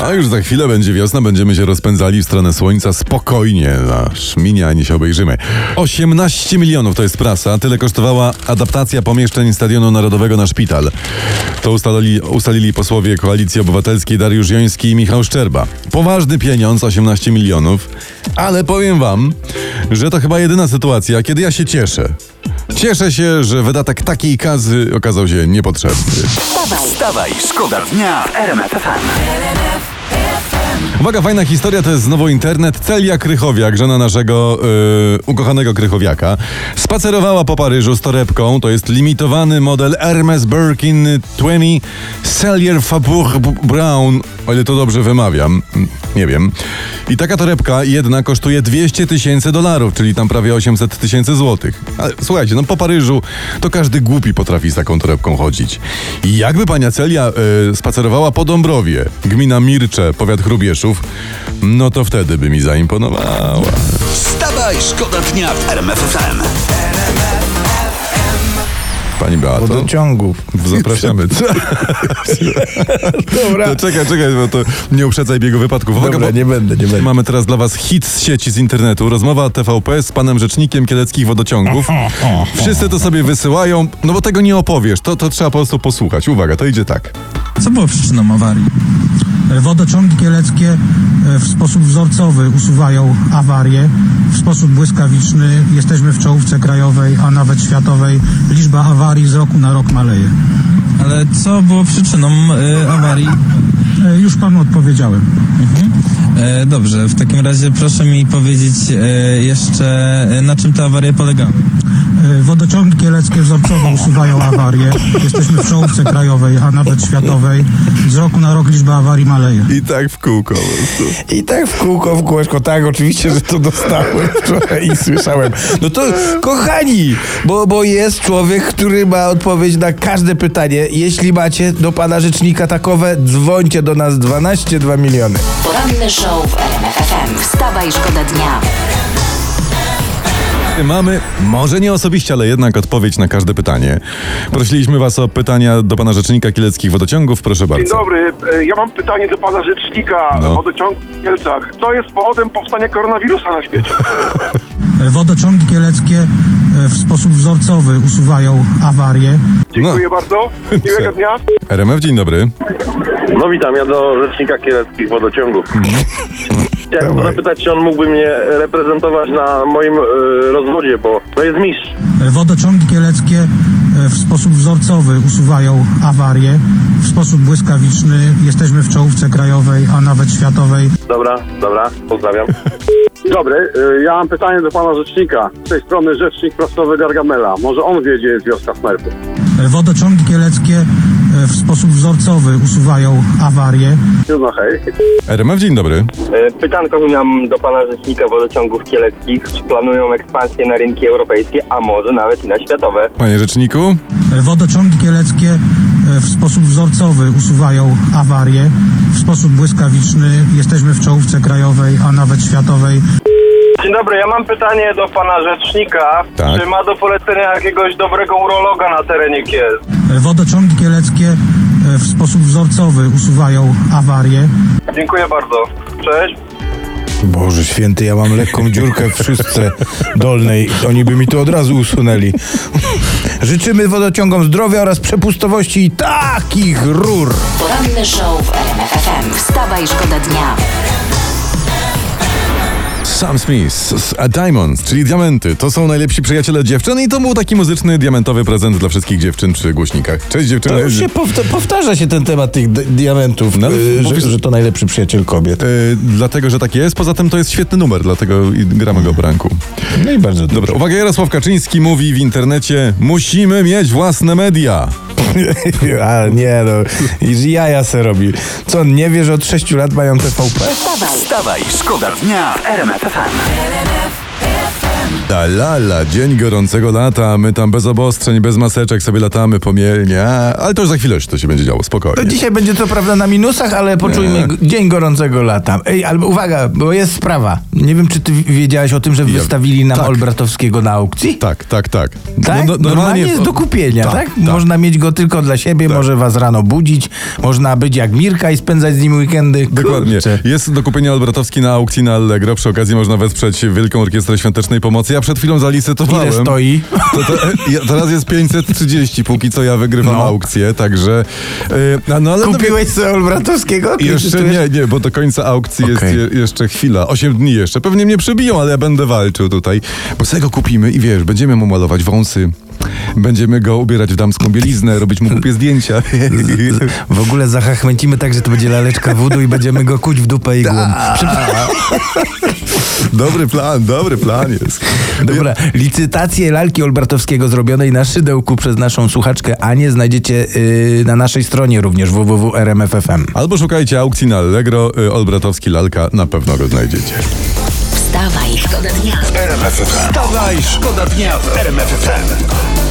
a już za chwilę będzie wiosna, będziemy się rozpędzali w stronę słońca spokojnie, aż minie, ani się obejrzymy. 18 milionów to jest prasa, tyle kosztowała adaptacja pomieszczeń Stadionu Narodowego na szpital. To ustalili, ustalili posłowie Koalicji Obywatelskiej Dariusz Joński i Michał Szczerba. Poważny pieniądz, 18 milionów, ale powiem wam, że to chyba jedyna sytuacja, kiedy ja się cieszę. Cieszę się, że wydatek takiej kazy okazał się niepotrzebny. Wstawaj, Wstawaj, szkoda dnia w RMF FM. Uwaga, fajna historia to jest znowu internet. Celia Krychowiak, żona naszego yy, ukochanego Krychowiaka, spacerowała po Paryżu z torebką. To jest limitowany model Hermes Birkin 20 Cellier Fabour Brown, o ile to dobrze wymawiam. Nie wiem. I taka torebka jedna kosztuje 200 tysięcy dolarów, czyli tam prawie 800 tysięcy złotych. Ale słuchajcie, no po Paryżu to każdy głupi potrafi z taką torebką chodzić. I jakby pania Celia yy, spacerowała po Dąbrowie, gmina Mircze, powiat Chrubieszów, no to wtedy by mi zaimponowała. Wstawaj, szkoda dnia w RMF FM. Pani Beato, Wodociągów. zapraszamy. Dobra. To czekaj, czekaj, bo to nie uprzedzaj biegu wypadków. Uwaga, Dobra, nie będę, nie będę. Mamy teraz dla was hit z sieci z internetu. Rozmowa TVP z panem rzecznikiem kieleckich wodociągów. Wszyscy to sobie wysyłają, no bo tego nie opowiesz. To, to trzeba po prostu posłuchać. Uwaga, to idzie tak. Co było przyczyną awarii? Wodociągi kieleckie w sposób wzorcowy usuwają awarie. W sposób błyskawiczny jesteśmy w czołówce krajowej, a nawet światowej. Liczba awarii z roku na rok maleje. Ale co było przyczyną e, awarii? E, Już panu odpowiedziałem. E, dobrze, w takim razie proszę mi powiedzieć e, jeszcze, e, na czym te awarie polegały. E, Wodociągi kieleckie wzorcowo usuwają awarie. Jesteśmy w czołówce krajowej, a nawet światowej. Z roku na rok liczba awarii maleje. I tak w kółko po prostu. I tak w kółko, w kółeczko, tak, oczywiście, że to dostałem wczoraj i słyszałem. No to, kochani, bo, bo jest człowiek, który ma odpowiedź na każde pytanie. Jeśli macie do pana rzecznika takowe, dzwońcie do nas 12 2 miliony. poranny show w RMF FM. Wstawaj, szkoda dnia. Mamy, może nie osobiście, ale jednak odpowiedź na każde pytanie. Prosiliśmy was o pytania do pana rzecznika kieleckich wodociągów. Proszę Dzień bardzo. dobry, E, ja mam pytanie do pana rzecznika No. wodociągu w Kielcach. Co jest powodem powstania koronawirusa na świecie? Wodociągi kieleckie e, w sposób wzorcowy usuwają awarie. Dziękuję bardzo. Miłego dnia. RMF, dzień dobry. No witam, ja do rzecznika kieleckich wodociągów. Chciałem Dawaj. zapytać, czy on mógłby mnie reprezentować na moim e, rozwodzie, bo to jest mistrz. Wodociągi kieleckie e, w sposób wzorcowy usuwają awarie. W sposób błyskawiczny jesteśmy w czołówce krajowej, a nawet światowej. Dobra, dobra, pozdrawiam. Dobry, e, ja mam pytanie do pana rzecznika. Z tej strony rzecznik prasowy Gargamela. Może on wie, gdzie jest wioska Smerfów. Wodociągi kieleckie w sposób wzorcowy usuwają awarie. No hej. RMF, dzień dobry. Pytanko mam do pana rzecznika wodociągów kieleckich. Czy planują ekspansję na rynki europejskie, a może nawet i na światowe? Panie rzeczniku? E, Wodociągi kieleckie e, w sposób wzorcowy usuwają awarie. W sposób błyskawiczny jesteśmy w czołówce krajowej, a nawet światowej. Dzień dobry, ja mam pytanie do pana rzecznika. Tak. Czy ma do polecenia jakiegoś dobrego urologa na terenie Kiel? Wodociągi kieleckie e, w sposób wzorcowy usuwają awarie. Dziękuję bardzo. Cześć. Boże święty, ja mam lekką dziurkę w szóstce dolnej. Oni by mi to od razu usunęli. Życzymy wodociągom zdrowia oraz przepustowości i takich rur. Poranny show w RMF FM. Wstawaj, szkoda dnia. Sam Smith, z- a Diamonds, czyli diamenty. To są najlepsi przyjaciele dziewczyn i to był taki muzyczny, diamentowy prezent dla wszystkich dziewczyn przy głośnikach. Cześć dziewczyny. To już się powta- powtarza się ten temat tych di- diamentów, No, mówisz- że, że to najlepszy przyjaciel kobiet. E, dlatego, że tak jest. Poza tym to jest świetny numer, dlatego gramy go po ranku. No i bardzo dobrze. Dobra, uwaga, Jarosław Kaczyński mówi w internecie musimy mieć własne media. A nie no, i jaja se robi. Co, on nie wie, że od 6 lat mają TVP? Wstawaj, Wstawaj, szkoda dnia w RMF FM. La la la, dzień gorącego lata, my tam bez obostrzeń, bez maseczek sobie latamy po Mielnie, a, ale to już za chwilę się to się będzie działo, To spokojnie. dzisiaj będzie co prawda na minusach, ale poczujmy Nie. g- dzień gorącego lata. Ej, ale uwaga, bo jest sprawa. Nie wiem, czy ty wiedziałeś o tym, że wystawili nam tak. Olbratowskiego na aukcji? Tak, tak, tak. Tak? No, no, normalnie jest do kupienia, tak? Można mieć go tylko dla siebie, może was rano budzić, można być jak Mirka i spędzać z nim weekendy. Dokładnie. Kurczę. Jest do kupienia Olbratowski na aukcji na Allegro. Przy okazji można wesprzeć Wielką Orkiestrę Świątecznej Pomocy. Ja przed chwilą zalicytowałem. Ile stoi? To, to, ja- teraz jest 530, póki co ja wygrywam No. aukcję, także... e, no, ale Kupiłeś sobie Olbratowskiego? Jeszcze nie, nie, bo do końca aukcji Okej. jest je, jeszcze chwila. 8 dni jeszcze. Pewnie mnie przebiją, ale ja będę walczył tutaj. Bo sobie go kupimy i wiesz, będziemy mu malować wąsy. Będziemy go ubierać w damską bieliznę, robić mu głupie zdjęcia. W ogóle zachachmęcimy tak, że to będzie laleczka wudu i będziemy go kuć w dupę igłą. dobry plan, dobry plan jest. Dobra, licytację lalki Olbratowskiego zrobionej na szydełku przez naszą słuchaczkę Anię znajdziecie yy, na naszej stronie również www.rmf.fm. Albo szukajcie aukcji na Allegro, y, Olbratowski lalka, na pewno go znajdziecie. Wstawaj, szkoda dnia. RMFFM. Wstawaj, szkoda dnia w RMFFM.